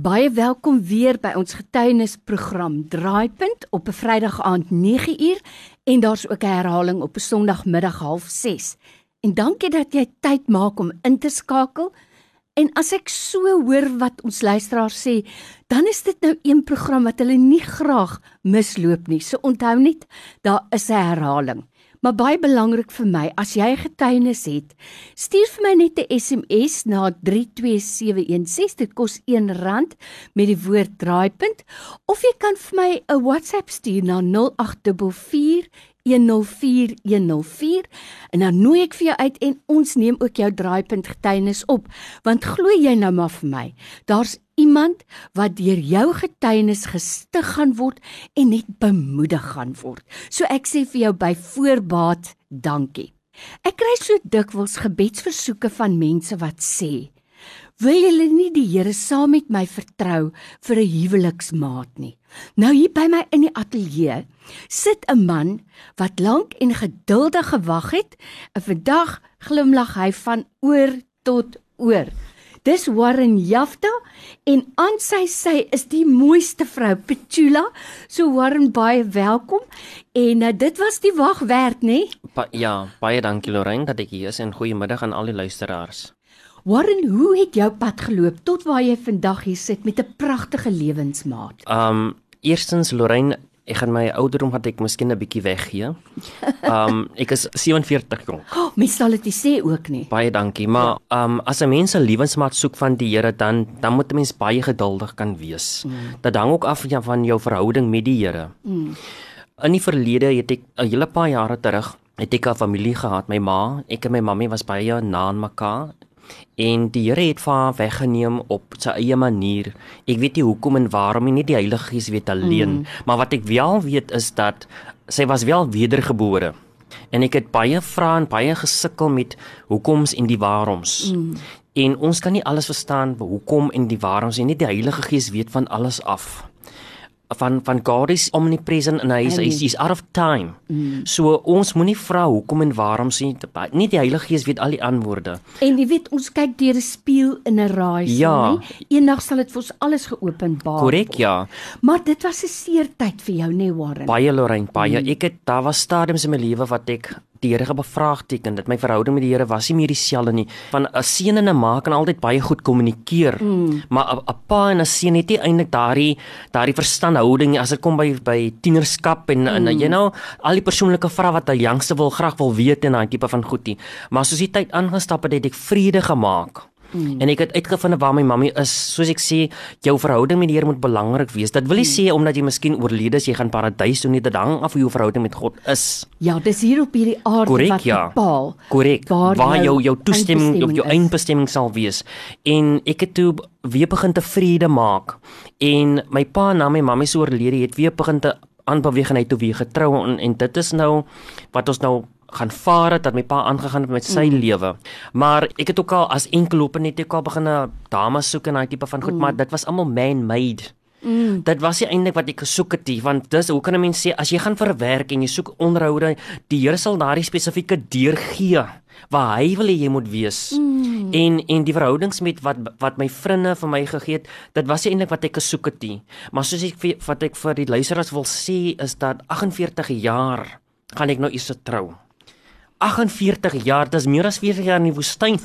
Baie welkom weer by ons getuienisprogram Draaipunt op 'n Vrydag aand 9uur en daar's ook 'n herhaling op 'n Sondagmiddag 06:30. En dankie dat jy tyd maak om in te skakel. En as ek so hoor wat ons luisteraars sê, dan is dit nou een program wat hulle nie graag misloop nie. So onthou net, daar is 'n herhaling. Maar baie belangrik vir my, as jy getuienis het, stuur vir my net 'n SMS na 32716. Dit kos R1 met die woord draaipunt. Of jy kan vir my 'n WhatsApp stuur na 0844 104104 en dan nooi ek vir jou uit en ons neem ook jou draaipunt getuienis op. Want glo jy nou maar vir my daar's iemand wat deur jou getuienis gestig gaan word en net bemoedig gaan word so ek sê vir jou by voorbaat dankie ek kry so dikwels gebedsversoeke van mense wat sê wil julle nie die Here saam met my vertrou vir 'n huweliksmaat nie Nou hier by my in die ateljee sit 'n man wat lank en geduldig gewag het. En vandag glimlag hy van oor tot oor. Dis Warren Jafta en aan sy sy is die mooiste vrou Petula. So Warren baie welkom. En uh, dit was die wag werd, nê? Ba ja, baie dankie Lorraine dat ek hier is en goeiemiddag aan al die luisteraars. Warren, hoe het jou pad geloop tot waar jy vandag hier sit met 'n pragtige lewensmaat? Um eerstens Lorraine, ek gaan my ouderdom wat ek miskien 'n bietjie weggee. Um ek is 47 jong. Oh, mens sal dit sê ook nie. Baie dankie, maar um as 'n mens 'n lewensmaat soek van die Here dan dan moet 'n mens baie geduldig kan wees. Mm. Dit hang ook af van jou verhouding met die Here. Mm. In die verlede het ek 'n hele paar jare terug het ek 'n familie gehad. My ma, ek en my mammie was baie na aan mekaar en die Here het vir haar weggeneem op sy eie manier. Ek weet nie hoekom en waarom nie die Heilige Gees weet alleen, mm. maar wat ek wel weet is dat sy was wel wedergebore. En ek het baie vrae en baie gesukkel met hoekoms en die waaroms. Mm. En ons kan nie alles verstaan hoekom en die waaroms nie. Die Heilige Gees weet van alles af van van God is omnipresent en hy is hy is out of time. Mm. So ons moenie vra hoekom en waarom sien nie die Heilige Gees weet al die antwoorde. En jy weet ons kyk deur 'n spieël in 'n raai ja. sien. Eendag sal dit vir ons alles geopenbaar. Korrek, ja. Maar dit was 'n seer tyd vir jou, nee Warren. Baie Lorraine, baie. Mm. Ek het daar was stadiums in my lewe wat ek die Here bevraagteken dat my verhouding met die Here was nie meer dieselfde nie. Van 'n seun en 'n ma kan altyd baie goed kommunikeer, mm. maar 'n pa en 'n seun het nie eintlik daardie daardie verstandhouding as dit kom by by tienerskap en, mm. en you know al die persoonlike vrae wat 'n jongste wil graag wil weet en daai tipe van goed nie. Maar soos die tyd aangestap het, het ek vrede gemaak. Mm. En ek het uitgevind waar my mammie is. Soos ek sê, jou verhouding met die Here moet belangrik wees. Dit wil nie mm. sê omdat jy miskien oorlede is jy gaan paradys toe nie. Dit hang af hoe jou verhouding met God is. Ja, dis hier op hierdie aarde Correct, wat ja. bepaal. Korrek. Waar, waar jou jou toestemming of jou eindbestemming sal wees. En ek het toe weer begin te vrede maak. En my pa na my mammie se oorlede het weer begin te aanbeweeg en hy toe weer getrou en, en dit is nou wat ons nou gaan vaar het dat my pa aangegaan het met sy mm. lewe. Maar ek het ook al as enkelloper net ek al begin 'n dame soek en daai tipe van goed, mm. maar dit was almal man-made. Mm. Dit was nie eintlik wat ek gesoek het nie, want dis hoe kan 'n mens sê as jy gaan vir 'n werk en jy soek onderhoude, die Here sal daardie spesifieke deur gee waar hy wil hê jy moet wees. Mm. En en die verhoudings met wat wat my vriende vir my gegee het, dit was nie eintlik wat ek gesoek het nie. Maar soos ek wat ek vir die luisteraars wil sê is dat 48 jaar gaan ek nou eers trou. 48 jaar, dis meer as 40 jaar in die woestyn.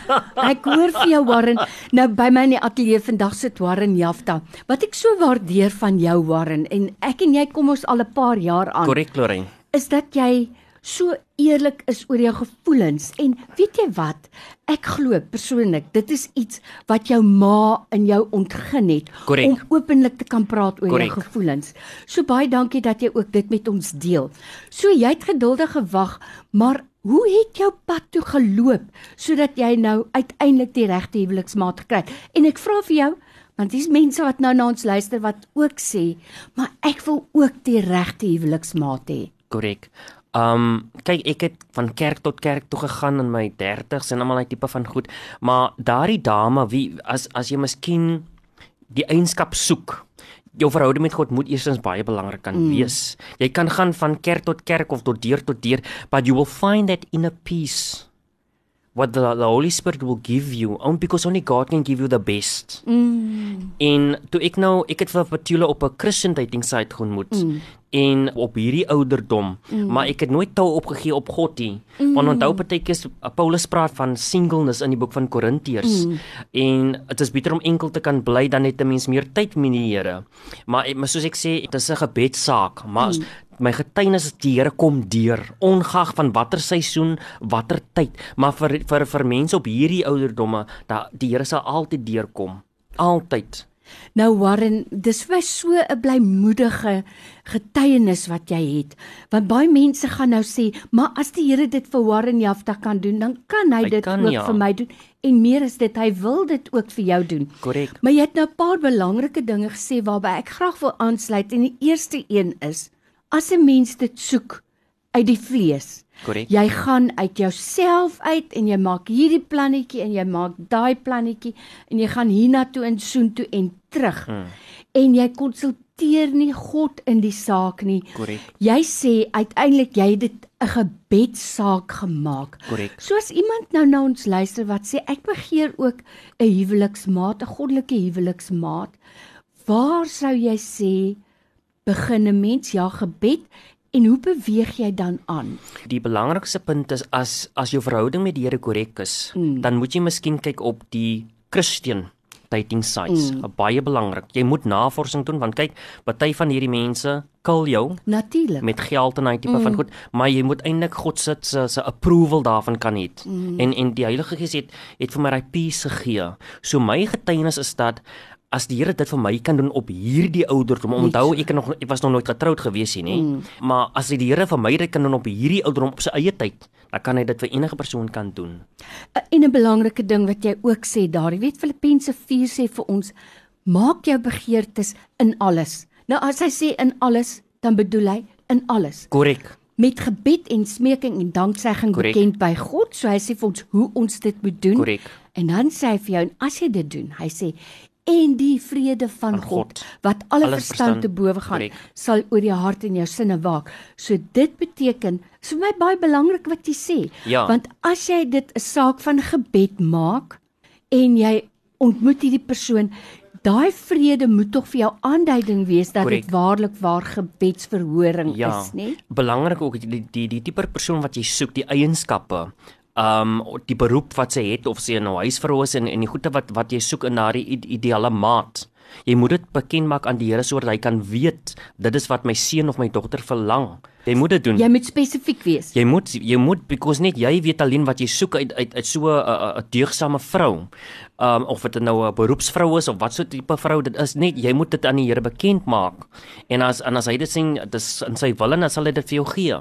ek hoor vir jou Warren, nou by my in die ateljee vandag sit Warren Jafta. Wat ek so waardeer van jou Warren en ek en jy kom ons al 'n paar jaar aan. Korrek, Lorraine. Is dat jy so eerlik is oor jou gevoelens en weet jy wat? Ek glo persoonlik dit is iets wat jou ma in jou ontgin het Correct. om openlik te kan praat oor Correct. jou gevoelens. So baie dankie dat jy ook dit met ons deel. So jy het geduldig gewag maar hoe het jou pad toe geloop sodat jy nou uiteindelik die regte huweliksmaat gekry het? En ek vra vir jou want dis mense wat nou na ons luister wat ook sê maar ek wil ook die regte huweliksmaat hê. Korrek Um kyk ek het van kerk tot kerk toe gegaan in my 30s en almal daai tipe van goed, maar daardie dame wie as as jy miskien die eienskap soek, jou verhouding met God moet eerstens baie belangrik kan mm. wees. Jy kan gaan van kerk tot kerk of tot deur tot deur, but you will find that inner peace what the, the Holy Spirit will give you, only because only God can give you the best. Mm. En toe ek nou ek het vir Petula op 'n Christian dating site geontmoet mm. En op hierdie ouderdom, mm. maar ek het nooit tou opgegee op God nie. Mm. Want onthou partykeers Paulus praat van singleness in die boek van Korintiërs mm. en dit is beter om enkel te kan bly dan net 'n mens meer tyd met die Here. Maar, maar soos ek sê, dit is 'n gebedsaak, maar mm my getuienis is die Here kom deur ongeag van watter seisoen, watter tyd, maar vir vir vir mense op hierdie ouderdomme dat die Here sal altyd deurkom. Altyd. Nou Warren, dis vir so 'n blymoedige getuienis wat jy het. Want baie mense gaan nou sê, "Maar as die Here dit vir Warren Jafta kan doen, dan kan hy, hy dit kan, ook ja. vir my doen." En meer is dit, hy wil dit ook vir jou doen. Korrek. Maar jy het nou 'n paar belangrike dinge gesê waarby ek graag wil aansluit en die eerste een is as 'n mens dit soek uit die vlees. Korrek. Jy gaan uit jouself uit en jy maak hierdie plannetjie en jy maak daai plannetjie en jy gaan hiernatoe en soontoe en terug. Hmm. En jy konsulteer nie God in die saak nie. Korrek. Jy sê uiteindelik jy het dit 'n gebedsaak gemaak. Korrek. Soos iemand nou na ons luister wat sê ek begeer ook 'n huweliksmaat, 'n goddelike huweliksmaat. Waar sou jy sê begin 'n mens ja gebed en hoe beweeg jy dan aan? Die belangrikste punt is as as jou verhouding met die Here korrek is, mm. dan moet jy miskien kyk op die Christian dating sites. Mm. Baie belangrik. Jy moet navorsing doen want kyk, party van hierdie mense kil jou natuurlik met geld en daai tipe mm. van goed, maar jy moet eintlik God se se approval daarvan kan hê. Mm. En en die Heilige Gees het het vir my daai peace gegee. So my getuienis is dat as die Here dit vir my kan doen op hierdie ouderdom. Onthou ek nog ek was nog nooit getroud gewees nie, mm. maar as die Here vir my dit kan doen op hierdie ouderdom op sy eie tyd, dan kan hy dit vir enige persoon kan doen. En 'n belangrike ding wat jy ook sê daar, jy weet Filippense 4 sê vir ons, maak jou begeertes in alles. Nou as hy sê in alles, dan bedoel hy in alles. Korrek met gebed en smeking en danksegging Correct. bekend by God. So hy sê vir ons hoe ons dit moet doen. Correct. En dan sê hy vir jou en as jy dit doen, hy sê en die vrede van, God, God wat alle verstand te bowe gaan correct. sal oor jou hart en jou sinne waak. So dit beteken, is vir my baie belangrik wat jy sê, ja. want as jy dit 'n saak van gebed maak en jy ontmoet hierdie persoon, daai vrede moet tog vir jou aanduiding wees dat dit waarlik waar gebedsverhoring ja. is, né? Belangrik ook die die die tipe persoon wat jy soek, die eienskappe um die beroep wat sy het of sy 'n nou huisvrou is en en die goede wat wat jy soek in daardie ideale maat. Jy moet dit bekend maak aan die Here sodat hy kan weet dit is wat my seun of my dogter verlang. Jy moet dit doen. Jy moet spesifiek wees. Jy moet jy moet because net jy weet alleen wat jy soek uit uit uit so 'n 'n deegsame vrou um of dit nou 'n beroepsvrou is of wat so tipe vrou dit is net jy moet dit aan die Here bekend maak. En as en as hy dit sien dis in sy wil en dan sal hy dit vir jou gee.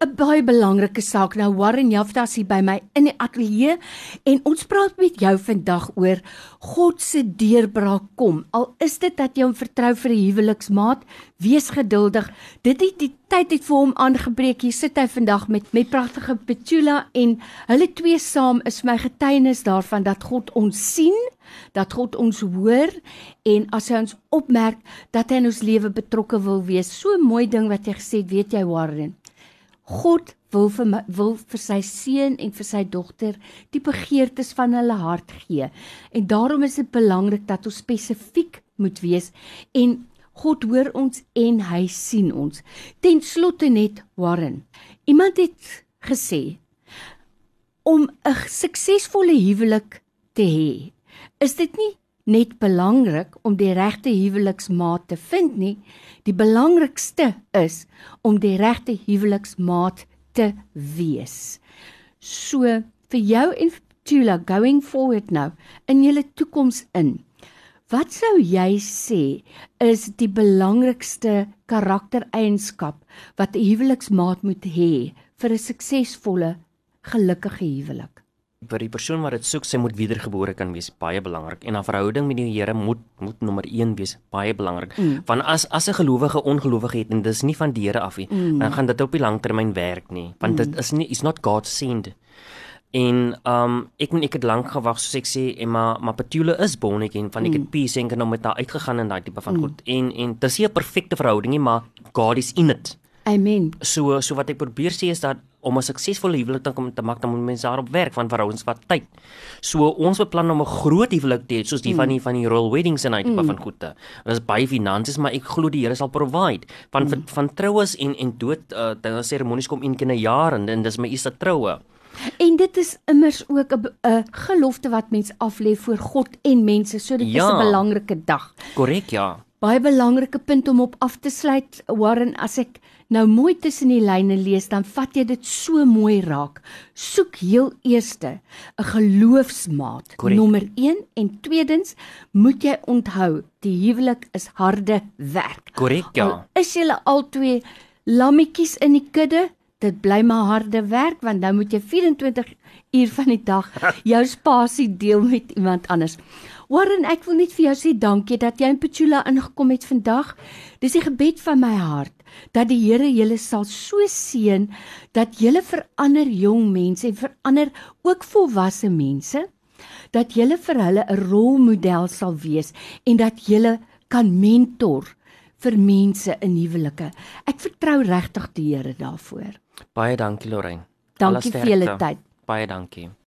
'n baie belangrike saak. Nou Warren Jafta is hier by my in die ateljee en ons praat met jou vandag oor God se deurbraak kom. Al is dit dat jy hom vertrou vir 'n huweliksmaat wees geduldig. Dit het die tyd het vir hom aangebreek. Hier sit hy vandag met met pragtige Petula en hulle twee saam is my getuienis daarvan dat God ons sien dat God ons hoor en as hy ons opmerk dat hy in ons lewe betrokke wil wees. So mooi ding wat jy gesê het, weet jy Warren? God wil vir my, wil vir sy seun en vir sy dogter die begeertes van hulle hart gee. En daarom is dit belangrik dat ons spesifiek moet wees en God hoor ons en hy sien ons. Ten slotte net Warren. Iemand het gesê om 'n suksesvolle huwelik te hê. Is dit nie net belangrik om die regte huweliksmaat te vind nie? Die belangrikste is om die regte huweliksmaat te wees. So vir jou en Tula going forward nou in julle toekoms in. Wat sou jy sê is die belangrikste karaktereienskap wat 'n huweliksmaat moet hê vir 'n suksesvolle gelukkige huwelik? Vir die persoon wat dit soek, sy moet wedergebore kan wees, baie belangrik. En 'n verhouding met die Here moet moet nommer 1 wees, baie belangrik. Mm. Want as as 'n gelowige ongelowige het en dis nie van die Here af nie, mm. dan gaan dit op die langtermyn werk nie, want mm. dit is nie is not God send. En um ek ek het lank gewag soos ek sê en maar maar Petula is born again van ek het mm. peace en genoem met haar uitgegaan in daai tipe van mm. goed. En en dis nie 'n perfekte verhouding nie, maar God is in it. Amen. So so wat ek probeer sê is dat om 'n suksesvolle huwelik te maak, dan moet mense daarop werk van verhoudings wat tyd. So ons beplan om 'n groot huwelik te hê soos die mm. van die van die royal weddings en uitpa mm. van goede. Dit is baie finansies, maar ek glo die Here sal provide. Van mm. van troues en en dood uh, dan seremonies kom een keer 'n jaar en, en dis my eerste troue. En dit is immers ook 'n gelofte wat mens aflê voor God en mense. So dit ja. is 'n belangrike dag. Korrek, ja. Baie belangrike punt om op af te sluit. Warren, as ek nou mooi tussen die lyne lees, dan vat jy dit so mooi raak. Soek heel eerste 'n geloofsmaat, Correct. nommer 1 en tweedens moet jy onthou, die huwelik is harde werk. Korrek, ja. Al is julle albei lammetjies in die kudde, dit bly maar harde werk want nou moet jy 24 uur van die dag jou spasie deel met iemand anders. Warren, ek wil net vir jou sê dankie dat jy in Petula ingekom het vandag. Dis die gebed van my hart dat die Here julle sal so seën dat julle verander jong mense en verander ook volwasse mense dat julle vir hulle 'n rolmodel sal wees en dat julle kan mentor vir mense in huwelike. Ek vertrou regtig die Here daarvoor. Baie dankie Lorraine. Dankie vir julle tyd. Baie dankie.